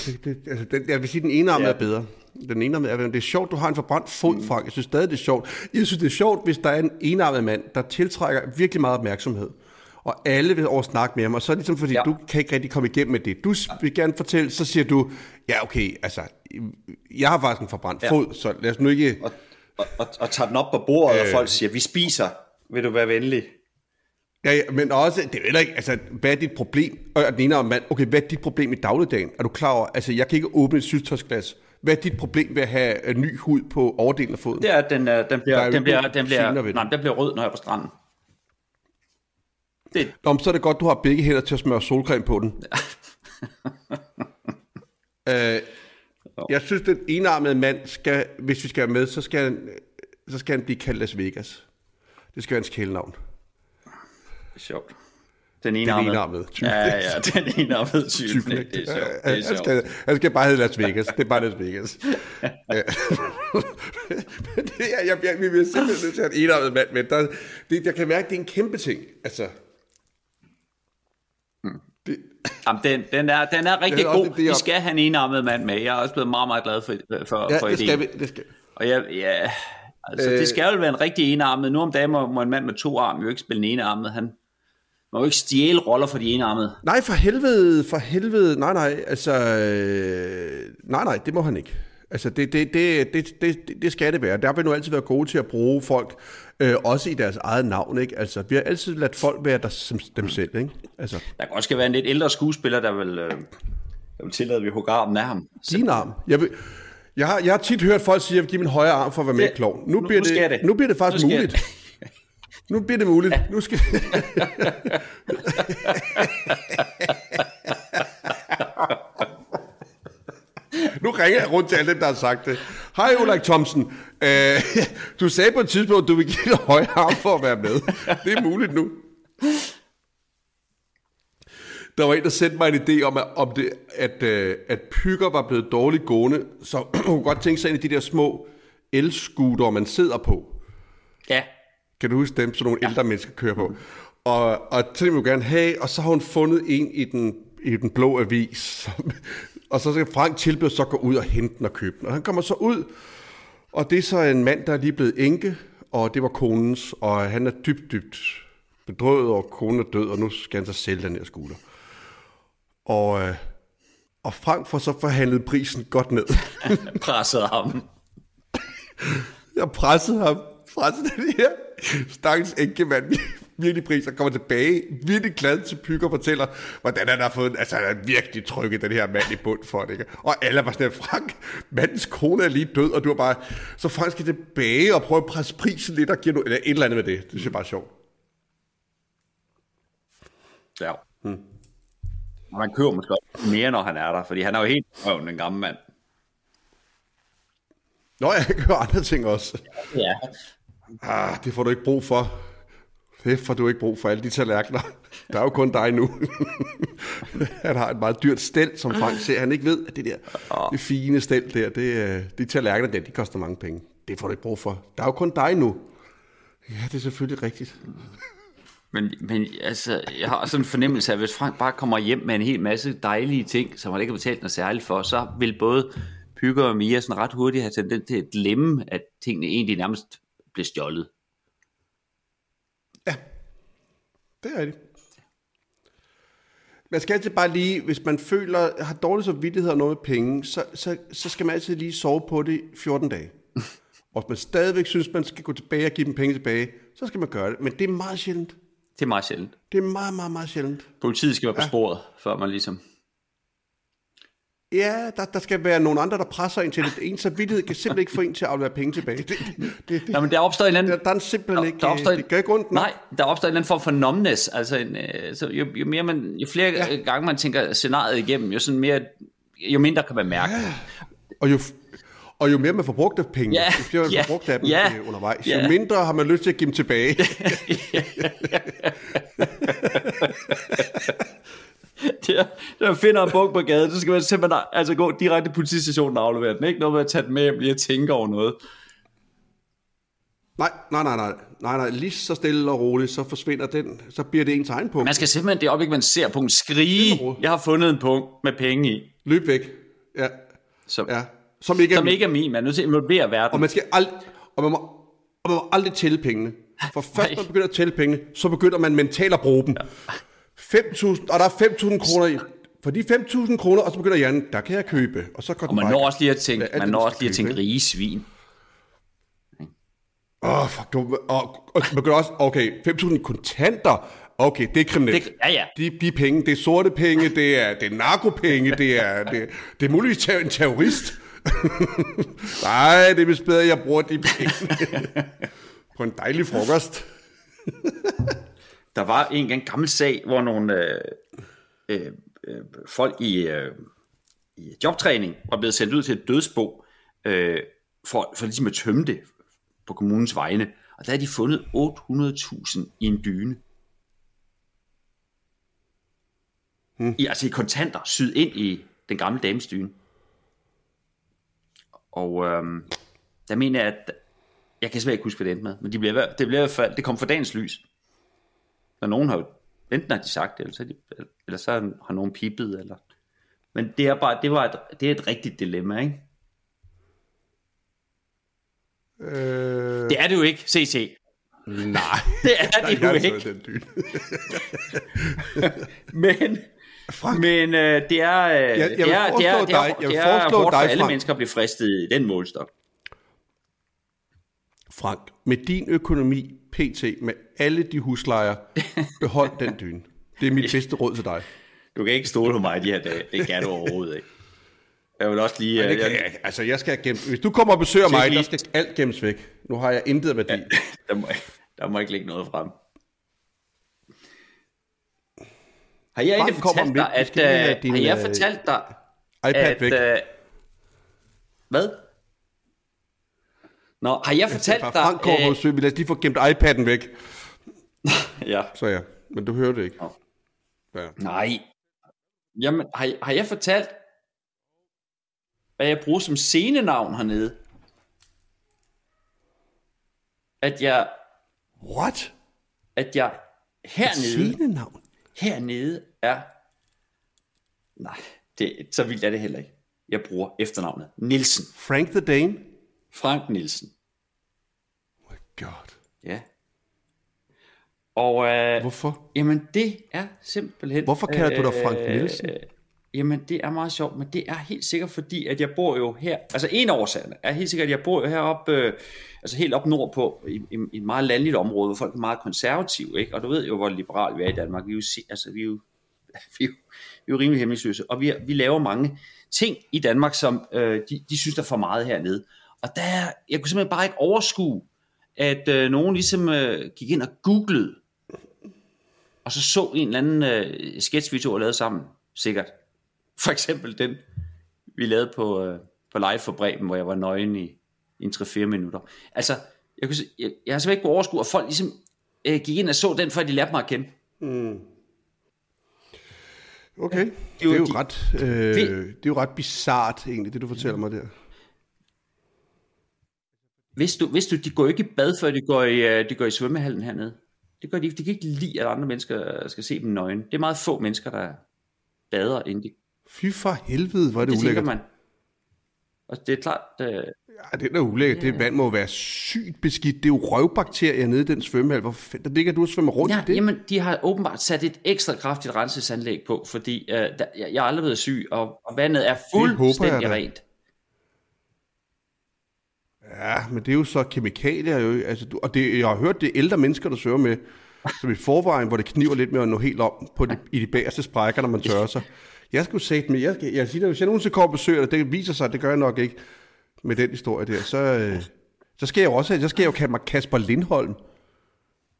Det, det, altså, den, jeg vil sige, den ene arm Ja. er bedre. Den ene arm er. Det er sjovt, du har en forbrændt fod, Frank. Jeg synes stadig, det er sjovt. Jeg synes, det er sjovt, hvis der er en enarmet mand, der tiltrækker virkelig meget opmærksomhed. Og alle vil over snakke med ham. Og så er det ligesom, fordi Ja. du kan ikke rigtig komme igennem med det. Du vil gerne fortælle, så siger du, ja okay, altså, jeg har faktisk en forbrændt Ja. fod, så lad os nu ikke... Og, og, og, og tager den op på bordet, øh. og folk siger, vi spiser. Vil du være venlig? Ja, ja, men også, det er ikke, altså, hvad er dit problem? Og den ene mand, okay, hvad er dit problem i dagligdagen? Er du klar over, altså, jeg kan ikke åbne et syltøjsglas. Hvad er dit problem ved at have øh, ny hud på overdelen af foden? Det er, at den, øh, den, bliver, er den, bliver, den, bliver, nej, den. bliver rød, når jeg er på stranden. Det, Nå, så er det godt, du har begge hænder til at smøre solcreme på den. øh, jeg synes, den enarmede mand skal, hvis vi skal være med, så skal han, så skal han blive kaldt Las Vegas. Det skal være hans kælenavn. Sjovt. Den ene Den armede. enarmede type. Ja, ja, den ene armede type. Typen, Det, er sjovt. Det er han, skal, han skal bare hedde Las Vegas. Det er bare Las Vegas. Men det er, jeg, jeg, vi vil simpelthen nødt til at have en enarmet mand, men der, det, jeg kan mærke, det er en kæmpe ting. Altså, det, Jamen, den, den, er, den er rigtig god. det, det er- Vi skal have en enarmet mand med. Jeg er også blevet meget, meget glad for, for, ja, for det ideen. skal vi. Det skal. Og jeg, ja, altså, Øh. det skal jo være en rigtig enarmet. Nu om dagen må, må en mand med to arme jo ikke spille en enarmet. Han må jo ikke stjæle roller for de enarmede. Nej, for helvede, for helvede. Nej, nej, altså... Øh, nej, nej, det må han ikke. Altså, det, det, det, det, det, det skal det være. Der vil nu altid være gode til at bruge folk, øh, også i deres eget navn, ikke? Altså, vi har altid ladt folk være der som dem selv, ikke? Altså, Der kan også skal være en lidt ældre skuespiller, der vil, øh, der vil tillade, at vi hugger armen af ham. din arm. Jeg, vil, jeg, har, jeg har tit hørt folk sige, at jeg vil give min højre arm for at være med i Det- klovn. Nu, nu- bliver nu det. Nu bliver det faktisk Nu muligt. Nu bliver det muligt. Nu skal... nu ringer jeg rundt til alle dem, der har sagt det. Hej Ulrik Thomsen. Øh, du sagde på et tidspunkt, at du vil give dig højre arm for at være med. Det er muligt nu. Der var en, der sendte mig en idé om, at, om det, at, øh, at pygger var blevet dårligt gående, så hun godt tænke sig ind i de der små elskuter, man sidder på. Ja, Kan du huske dem, som nogle ældre mennesker kører på? Og, og det vil gerne have, og så har hun fundet en i den, i den blå avis. Som, og så skal Frank tilbyde så gå ud og hente den og købe den. Og han kommer så ud, og det er så en mand, der er lige blevet enke, og det var konens, og han er dybt, dybt bedrøvet, og konen er død, og nu skal han så sælge den her scooter. Og, øh, og Frank får så forhandlet prisen godt ned. pressede ham. Jeg pressede ham, pressede den her stakkels enkemand virkelig pris, og kommer tilbage, virkelig glad til Pygger, fortæller, hvordan han har fået, altså han har virkelig trykket den her mand i bund for det, ikke? Og alle var sådan, Frank, mandens kone er lige død, og du var bare, så Frank skal tilbage og prøve at presse prisen lidt, og give noget, eller et eller andet med det, det synes jeg bare er sjovt. Ja. Hmm. Man køber måske mere, når han er der, fordi han er jo helt røven, den gamle mand. Nå, jeg gøre andre ting også. Ja. Ah, det får du ikke brug for. Det får du ikke brug for alle de tallerkener. Der er jo kun dig nu. han har et meget dyrt stel, som Frank ser. Han ikke ved, at det der det fine stel der, det, øh, de tallerkener der, de koster mange penge. Det får du ikke brug for. Der er jo kun dig nu. Ja, det er selvfølgelig rigtigt. Men, men altså, jeg har sådan en fornemmelse af, at hvis Frank bare kommer hjem med en hel masse dejlige ting, som han ikke har betalt noget særligt for, så vil både Pygger og Mia sådan ret hurtigt have tendens til at glemme, at tingene egentlig nærmest blev stjålet. Det er rigtigt. Man skal altid bare lige, hvis man føler, har dårlig samvittighed og noget med penge, så, så, så skal man altid lige sove på det i 14 dage. Og hvis man stadigvæk synes, man skal gå tilbage og give dem penge tilbage, så skal man gøre det. Men det er meget sjældent. Det er meget sjældent. Det er meget, meget, meget sjældent. Politiet skal være på sporet, før man ligesom... Ja, der, der skal være nogle andre, der presser en til det. En samvittighed kan simpelthen ikke få en til at aflevere penge tilbage. Det, det, det, Nå, men der opstår en eller anden... der, der er en simpelthen ikke, der opstår en- det gør ikke ondt. Nej, der opstår en eller anden form for numbness. Altså, en, øh, så jo, jo, mere man, jo flere ja. gange man tænker scenariet igennem, jo, sådan mere, jo mindre kan man mærke. Ja. Og jo, og jo mere man får brugt af penge, Ja, jo flere man ja, får brugt af dem ja, øh, undervejs, ja. jo mindre har man lyst til at give dem tilbage. Der, der finder en bog på gaden, så skal man simpelthen altså gå direkte til politistationen og aflevere den. Ikke noget med at tage den med lige at tænke over noget. Nej, nej, nej, nej, nej, nej, lige så stille og roligt, så forsvinder den, så bliver det ens egen punkt. Man skal simpelthen det øjeblik, man ser punkt, skrige, jeg har fundet en punkt med penge i, Løb væk. Ja, som, ja. Som ikke er som ikke er min. Man er nødt til at involvere verden. Og man skal ald- og man må, og man må aldrig tælle pengene. For først Nej. man begynder at tælle pengene, så begynder man mentalt at bruge dem. 5.000, og der er 5.000 kroner i. For de 5.000 kroner, og så begynder hjernen, der kan jeg købe. Og så går og man når også lige at tænke, man når også lige at tænke rige svin. Åh, oh, fuck, du, og, og man også, okay, 5.000 kontanter, okay, det er kriminelt. Det- ja, ja. De, de penge, det er sorte penge, det er, det er narkopenge, det er, det, det er muligvis en terrorist. Nej, det er vist bedre, at jeg bruger de penge på en dejlig frokost. Der var en gang gammel sag, hvor nogle øh, øh, øh, folk i, øh, i jobtræning var blevet sendt ud til et dødsbo, øh, for, for ligesom at tømme det på kommunens vegne. Og der har de fundet 800.000 i en dyne. Hmm. I, altså i kontanter, syet ind i den gamle dames dyne. Og øhm, der mener jeg, at jeg kan simpelthen ikke huske, hvad det endte med, men de blev, det blev det kom for dagens lys. Og nogen har jo, enten har de sagt det, eller så, har de, eller så har nogen pipet, eller... Men det er bare, det var et, det er et rigtigt dilemma, ikke? Øh, Det er det jo ikke, CC. Nej, Det er det jeg jo ikke. den dyne. Men, Frank. men øh, det er, øh, jeg vil det er, det er, dig- jeg det er hårdt for alle Frank. mennesker at blive fristet i den målstok. Frank, med din økonomi, pt. med alle de huslejer, behold den dyne. Det er mit bedste råd til dig. Du kan ikke stole på mig de her dage. Det kan du overhovedet ikke. Jeg vil også lige... Det øh, kan jeg, jeg, altså, jeg skal gemme, hvis du kommer og besøger mig, lige- der skal alt gemmes væk. Nu har jeg intet værdi. der, må, der må ikke ligge noget frem. Har jeg egentlig fortalt dig, at, have øh, din, har jeg øh, fortalt dig, iPad at... væk. Øh, hvad? Nå, har jeg fortalt Bare dig... Frank og øh, lader os lige få gemt iPad'en væk. ja. Så ja, men du hører det ikke. Ja. Nej. Jamen, har, har jeg fortalt, hvad jeg bruger som scenenavn hernede? At jeg, What? at jeg hernede, Scenenavn? hernede er... Nej, det, så vildt er det heller ikke. Jeg bruger efternavnet Nielsen. Frank the Dane? Frank Nielsen. God. Ja. Og øh, Hvorfor? Jamen, det er simpelthen... Hvorfor kalder du dig Frank Nielsen? Øh, jamen, det er meget sjovt, men det er helt sikkert fordi, at jeg bor jo her... Altså, en af årsagerne er helt sikkert, at jeg bor jo heroppe, øh, altså helt op nordpå, i, i, i et meget landligt område, hvor folk er meget konservative, ikke? Og du ved jo, hvor liberal vi er i Danmark. Vi er jo, altså, vi er jo, vi er jo, vi er jo rimelig hemmelighedsløse, og vi, er- vi laver mange ting i Danmark, som øh, de, de synes, der er for meget hernede. Og der, jeg kunne simpelthen bare ikke overskue, at øh, nogen ligesom øh, gik ind og googlede, og så så en eller anden øh, sketch, vi to har lavet sammen, sikkert. For eksempel den, vi lavede på, øh, på live for Bremen, hvor jeg var nøgen i, i en 3-4 minutter. Altså, jeg, kunne, jeg, jeg har simpelthen ikke kunne overskue, at folk ligesom øh, gik ind og så den, før de lærte mig at kende. Okay. jo Det er jo de- ret, øh, det er jo ret bizart egentlig, det du fortæller mig der. Hvis du, hvis du, de går ikke i bad, før de går i, øh, de går i svømmehallen hernede. Det gør de ikke. De kan ikke lide, at andre mennesker skal se dem nøgen. Det er meget få mennesker, der bader, inden de... Fy for helvede, hvor er det, Det tænker ulækkert. man. Og det er klart... Øh, Ja, det er da ulækkert. Det vand må være sygt beskidt. Det er jo røvbakterier nede i den svømmehal. Hvor fanden der ligger du og svømmer rundt Ja, i det? jamen, de har åbenbart sat et ekstra kraftigt rensesanlæg på, fordi øh, der, jeg, jeg er aldrig blevet syg, og, og vandet er fuldstændig rent. Ja, men det er jo så kemikalier jo. Altså, du, og det, jeg har hørt, det er ældre mennesker, der søger med. Som i forvejen, hvor det kniver lidt med at nå helt om på de, i de bagerste sprækker, når man tørrer sig. Jeg skulle sige, men jeg, jeg, jeg siger hvis jeg nogensinde kommer og besøger dig, det viser sig, at det gør jeg nok ikke med den historie der, så, øh, så skal jeg jo også, så skal jeg jo kalde mig Kasper Lindholm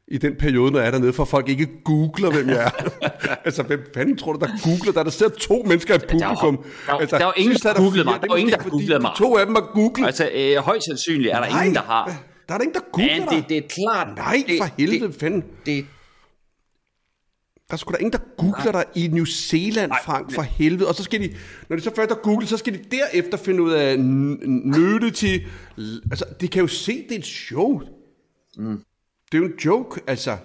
i den periode, når jeg er dernede, for folk ikke googler, hvem jeg er. altså, hvem fanden tror du, der googler? Der er der sidder to mennesker i publikum. der var- altså, der var ingen, sidst er der googlede mig. Der var ingen, der googlede mig. To af dem har googlet. Altså, øh, højst sandsynligt er der Nej, ingen, der har. Der er der ingen, der googler Men det, det er klart. Nej, det, for helvede, Det, fanden. det, Der er sgu da ingen, der googler dig i New Zealand, Frank, for helvede. Og så skal de, når de så først har googlet, så skal de derefter finde ud af nudity. Altså, de kan jo se, det er et show. Mm. Det er jo en joke, altså.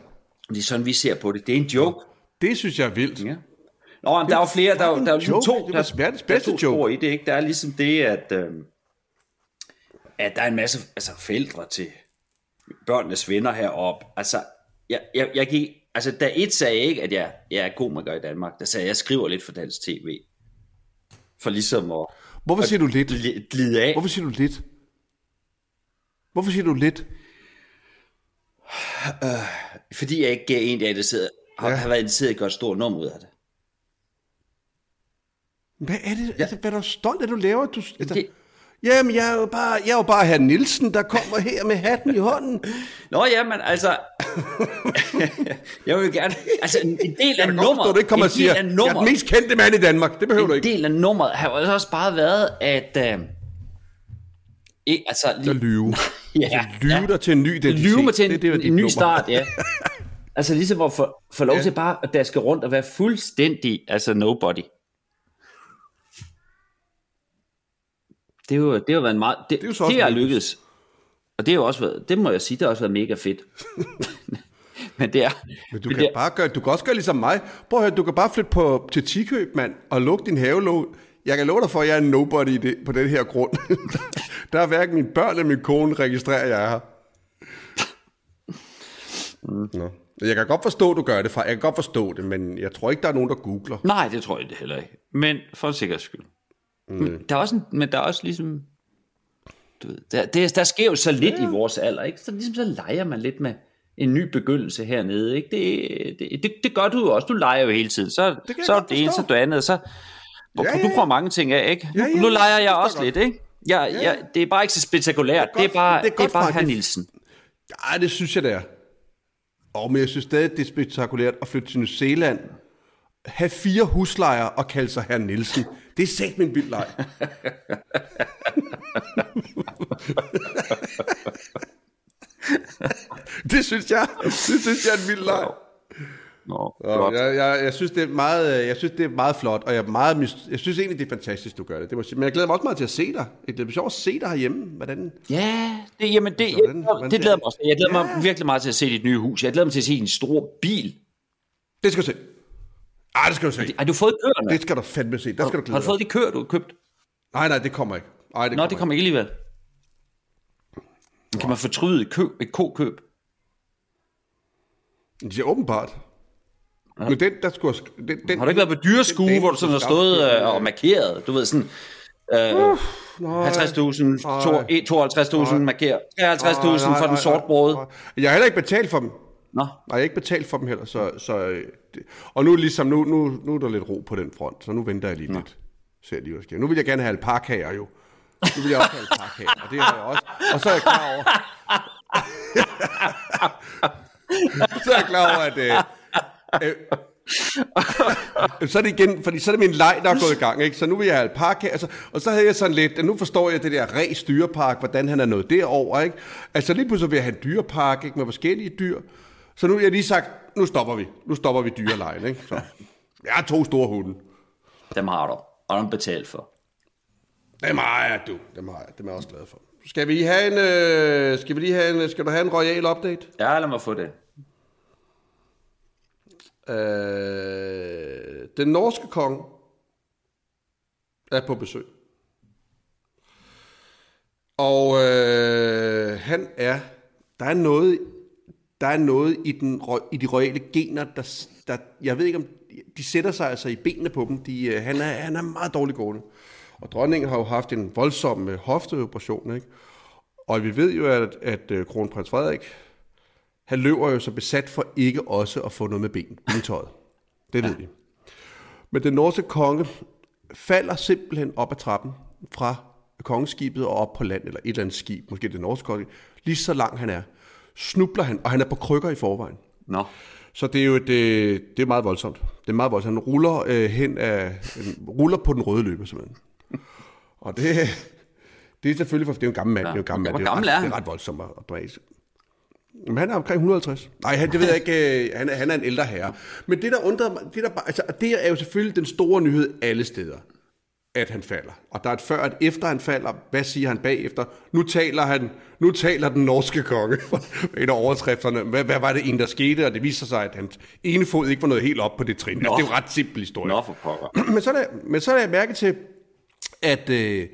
det er sådan, vi ser på det. Det er en joke. Det synes jeg er vildt. Ja. Nå, men der er jo flere, der, er der er jo ligesom to, Det der, var verdens der er bedste to joke. i det, ikke? Der er ligesom det, at, øh, at der er en masse altså, forældre til børnenes venner heroppe. Altså, jeg, jeg, jeg gik, altså, da et sagde jeg ikke, at jeg, jeg er komiker i Danmark, der sagde jeg, at jeg skriver lidt for dansk tv. For ligesom at Hvorfor siger du lidt? gli- glide af. Hvorfor siger du lidt? Hvorfor siger du lidt? Fordi jeg ikke en, der er interesseret, har, Ja. har været interesseret i at gøre et stort nummer ud af det. Hvad er det? Ja. Altså, hvad er du stolt af, du laver? Du, altså, det- Jamen, jeg er jo bare, jeg er jo bare herr Nielsen, der kommer her med hatten i hånden. Nå ja, men altså... jeg vil gerne... Altså, en, en del af godt nummeret... forstå, du ikke kommer en og siger, af jeg er den mest kendte mand i Danmark. Det behøver du en ikke. del af nummeret har jo også bare været, at... Øh, ikke, altså, At lige, lyve. ja, Lyve ja, dig til en ny identitet. lyve mig til en, Det er det, er dit en ny start, ja. altså ligesom at få, få lov Ja. til bare at daske rundt og være fuldstændig, altså nobody. Det er jo, det har været en meget, det, er jo så det, det har lykkedes. Og det har jo også været, det må jeg sige, det har også været mega fedt. Men det er, Men du det kan, er- bare gøre, du kan også gøre ligesom mig. Prøv at høre, du kan bare flytte på, til Tikøb, mand, og lukke din havelåg. Jeg kan love dig for, at jeg er en nobody i det, på den her grund. der er hverken mine børn eller min kone registrerer, jeg er her. Mm. Nå. Jeg kan godt forstå, at du gør det fra. Jeg kan godt forstå det, men jeg tror ikke, der er nogen, der googler. Nej, det tror jeg det heller ikke. Men for en sikkerheds skyld. Mm. Men, der er også en, men der er også ligesom... Du ved, der, der, der sker jo så lidt ja. i vores alder, ikke? Så ligesom så leger man lidt med en ny begyndelse hernede, ikke? Det, det, det, det gør du jo også. Du leger jo hele tiden. Så, så er det ene, så du andet, så... Ja, ja, ja. Du prøver mange ting af, ikke? Nu, ja, ja, nu leger jeg også godt. lidt, ikke? Ja, ja. Ja, det er bare ikke så spektakulært. Det er, det er bare, det er, det er bare herr Nielsen. Ja, det synes jeg, det er. Og men jeg synes stadig, det er spektakulært at flytte til New Zealand, have fire huslejer og kalde sig herr Nielsen. Det er sat min vild leg. det synes jeg, det synes jeg er en vild leg. Nå, Nå jeg, jeg, jeg, synes, det er meget, jeg synes, det er meget flot, og jeg, er meget, jeg synes egentlig, det er fantastisk, du gør det. det må, men jeg glæder mig også meget til at se dig. Det bliver sjovt at se dig herhjemme. Hvordan, ja, det, jamen det, hvordan, jeg, hvordan, det glæder mig også. Jeg glæder ja. mig virkelig meget til at se dit nye hus. Jeg glæder mig til at se en stor bil. Det skal du se. Ej, det skal du se. Har du fået køerne? Det skal du fandme se. Der skal du Har du fået de køer, du har købt? Nej, nej, det kommer ikke. Ej, det Nå, kommer det kommer ikke alligevel. Kan man fortryde et, køb, et kokøb? Det er åbenbart. Men den, der skulle... Den, den, har du ikke været på dyreskue, hvor du sådan har stået øh, og markeret? Du ved sådan... Øh, 50.000, 52.000 markeret, 53.000 for den sortbrød. Jeg har heller ikke betalt for dem. Nå. Nej, jeg har ikke betalt for dem heller, så, så øh, det, og nu, ligesom, nu, nu, nu er der lidt ro på den front, så nu venter jeg lige Nå. lidt. Ser lige, hvad sker. Nu vil jeg gerne have alpakaer jo. Nu vil jeg også have alpakaer, og det har jeg også. Og så er jeg klar over... så er jeg klar over, at... Øh, øh, så er det igen, fordi så er det min leg, der er gået i gang, ikke? Så nu vil jeg have alpaka, altså, og så havde jeg sådan lidt, nu forstår jeg det der ræs dyrepark, hvordan han er nået derover, ikke? Altså lige pludselig vil jeg have en dyrepark, ikke? Med forskellige dyr. Så nu har jeg lige sagt, nu stopper vi. Nu stopper vi dyrelejen, ikke? Så. Jeg har to store hunde. Dem har du, og dem betalt for. Dem har jeg, du. Dem har jeg, dem er jeg også glad for. Skal vi have en, øh, skal vi lige have en, skal du have en royal update? Ja, lad mig få det. Øh, den norske konge er på besøg. Og øh, han er, der er noget, der er noget i, den, i de royale gener, der, der, jeg ved ikke om, de sætter sig altså i benene på dem. De, øh, han, er, han er meget dårlig gående. Og dronningen har jo haft en voldsom øh, hofteoperation, ikke? Og vi ved jo, at, at øh, kronprins Frederik, han løber jo så besat for ikke også at få noget med ben, bentøjet. Det ved ja. Men den norske konge falder simpelthen op ad trappen fra kongeskibet og op på land, eller et eller andet skib, måske det norske konge, lige så lang han er, snubler han, og han er på krykker i forvejen. Nå. Så det er jo det, det er meget voldsomt. Det er meget voldsomt. Han ruller øh, hen af, ruller på den røde løber, simpelthen. Og det, det er selvfølgelig, for det er jo en gammel mand. Ja. Det er jo en gammel mand. Hvor gammel er han? Det er ret voldsomt at dræse. Men han er omkring 150. Nej, han, det ved jeg ikke. Øh, han, er, han er en ældre herre. Men det, der undrer mig, det, der altså, det er jo selvfølgelig den store nyhed alle steder, at han falder. Og der er et før, at efter han falder, hvad siger han bagefter? Nu taler han, nu taler den norske konge. en af overskrifterne. Hvad, hvad var det en, der skete? Og det viser sig, at hans ene fod ikke var noget helt op på det trin. Altså, det er jo ret simpel historie. Nå, for pokker. men, så er der, men så er der mærke til, at... Øh,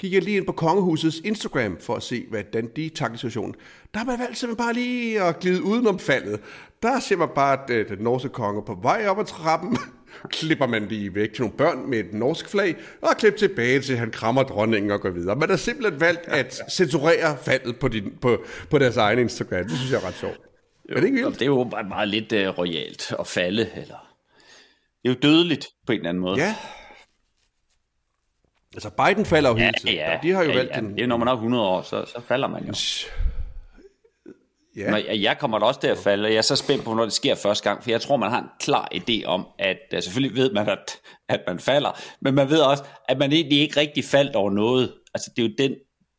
gik jeg lige ind på Kongehusets Instagram for at se, hvordan de takler situationen. Der har man valgt simpelthen bare lige at glide udenom faldet. Der ser man bare, at øh, den norske konge på vej op ad trappen, klipper man lige væk til nogle børn med et norsk flag, og klipper tilbage til, han krammer dronningen og går videre. Man har simpelthen valgt at censurere faldet på, din, på, på deres egen Instagram. Det synes jeg er ret sjovt. Jo, er det ikke vildt? Det er jo bare meget lidt uh, royalt at falde, eller... Det er jo dødeligt på en eller anden måde. Ja, Altså Biden falder jo ja, hele tiden. Ja, de har jo ja, valgt ja. Det er, når man er 100 år, så, så falder man jo. Ja. Når jeg, jeg kommer da også til at falde, og jeg er så spændt på, når det sker første gang, for jeg tror, man har en klar idé om, at uh, selvfølgelig ved man, at, at man falder, men man ved også, at man egentlig ikke rigtig faldt over noget. Altså, det er jo den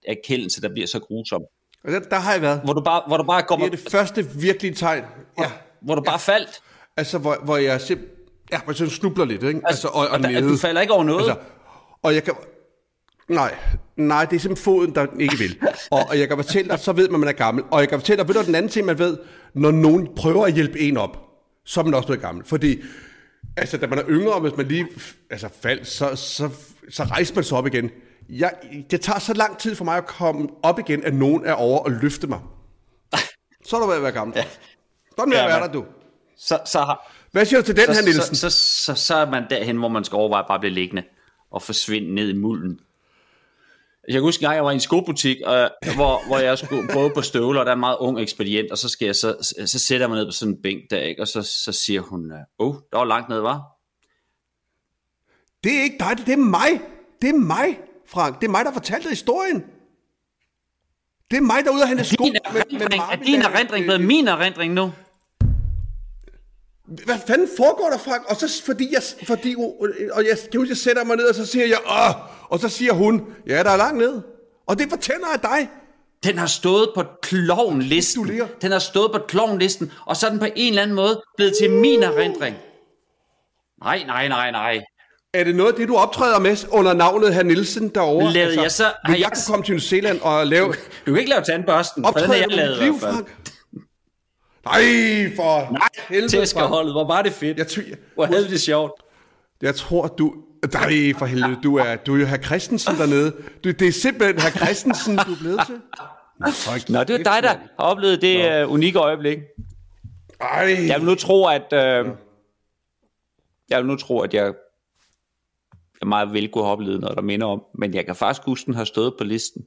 erkendelse, der bliver så grusom. Og der, der har jeg været. Hvor du bare, hvor du bare kommer... Det er det første virkelige tegn. Ja. Hvor, hvor du bare ja. faldt. Altså, hvor, hvor jeg simpelthen... Ja, hvor jeg snubler lidt, ikke? Altså, altså og, og, og der, du falder ikke over noget. Altså, og jeg kan... Nej, nej, det er simpelthen foden, der ikke vil. Og, og jeg kan fortælle dig, så ved man, man er gammel. Og jeg kan fortælle dig, ved du den anden ting, man ved, når nogen prøver at hjælpe en op, så er man også blevet gammel. Fordi, altså, da man er yngre, hvis man lige altså, faldt, så, så, så rejser man sig op igen. Jeg, det tager så lang tid for mig at komme op igen, at nogen er over og løfte mig. Så er du ved at være gammel. Ja. Sådan vil jeg Ja, være men- der, du. Så, så, har, Hvad siger du til den her, så, Nielsen? så, så, så, så er man derhen, hvor man skal overveje bare at blive liggende og forsvinde ned i mulden. Jeg kan huske en gang, jeg var i en skobutik, øh, hvor, hvor jeg skulle prøve på støvler, og der er en meget ung ekspedient, og så, skal jeg så, så sætter jeg mig ned på sådan en bænk der, ikke? og så, så siger hun, øh, åh, oh, der var langt ned, var? Det er ikke dig, det er mig. Det er mig, Frank. Det er mig, der fortalte historien. Det er mig, der er ude og hente sko Din med, med erindring, er din erindring blevet min erindring nu? Hvad fanden foregår der, Frank? Og så fordi jeg, fordi, og jeg kan huske, jeg sætter mig ned, og så siger jeg, Åh! og så siger hun, ja, der er langt ned. Og det fortæller jeg dig. Den har stået på klovnlisten. Du. Den har stået på klovnlisten, og så er den på en eller anden måde blevet til min erindring. Nej, nej, nej, nej. Er det noget af det, du optræder med under navnet herr Nielsen derovre? Altså, Lavede jeg så- har jeg jeg- kunne komme til New Zealand og lave Du kan ikke lave tandbørsten, for den har optræde jeg med lavet mit liv. Frank? Nej, for Nej, helvede, tæskerholdet, hvor var det fedt. Jeg, tv- Hvor havde det sjovt. jeg tror, du... Nej, for helvede, du er, du er jo herr Christensen dernede. Du, det er simpelthen herr Christensen, du er blevet til. Nå, det er dig, der har oplevet det uh, unikke øjeblik. Ej, Jeg vil nu tro, at... Uh, jeg vil nu tro, at jeg, jeg meget vel kunne have oplevet noget, der minder om. Men jeg kan faktisk huske, den har stået på listen.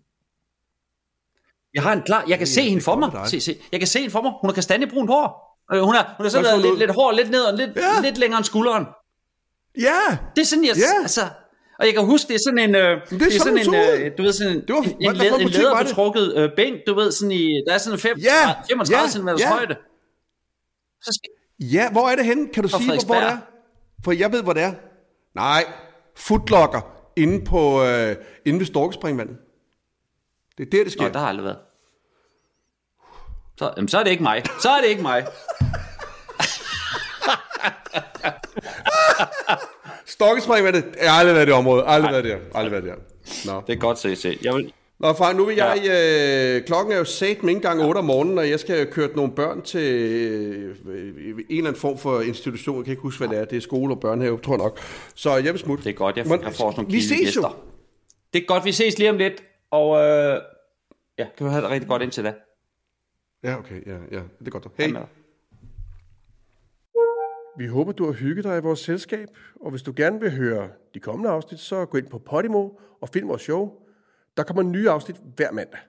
Jeg har en klar... Jeg kan se hende for mig. Se, se. Jeg kan se hende for mig. Hun har kastanjebrunt hår. Øh, Hun har, hun har sådan noget, lidt, lidt hår lidt ned og lidt, Ja. lidt længere end skulderen. ja, Det er sådan, jeg... Ja. Altså, og jeg kan huske, det er sådan en... Øh, det, er er sådan, sådan en, øh, du ved, sådan en, Det var- en, led, en det? læderbetrukket øh, bænk, du ved, sådan i... Der er sådan en fem, Ja, 35 ja, cm ja. højde. Så skal, ja, hvor er det henne? Kan du sige, hvor, hvor det er? For jeg ved, hvor det er. Nej, footlocker inde, på, øh, inde ved Storkespringvandet. Det er der, det sker. Nå, der har aldrig været. Så, jamen, så er det ikke mig. Så er det ikke mig. Storkespringvandet, jeg har aldrig været i det område. Aldrig været der. Aldrig været der. Nå. Det er godt se, se. Jeg vil, Nå, far, nu vil jeg... Øh, klokken er jo sat med gang 8 om morgenen, og jeg skal kørt nogle børn til øh, en eller anden form for institution. Jeg kan ikke huske, hvad det er. Det er skole og børnehave, tror jeg nok. Så jeg vil smutte. det er godt, jeg, Men- jeg får sådan nogle Vi ses jo. gæster. Det er godt, vi ses lige om lidt. Og øh, ja, kan du have det rigtig godt indtil da. Ja, okay. Ja, ja. Det er godt. Hej. Vi håber, du har hygget dig i vores selskab, og hvis du gerne vil høre de kommende afsnit, så gå ind på Podimo og find vores show. Der kommer nye afsnit hver mandag.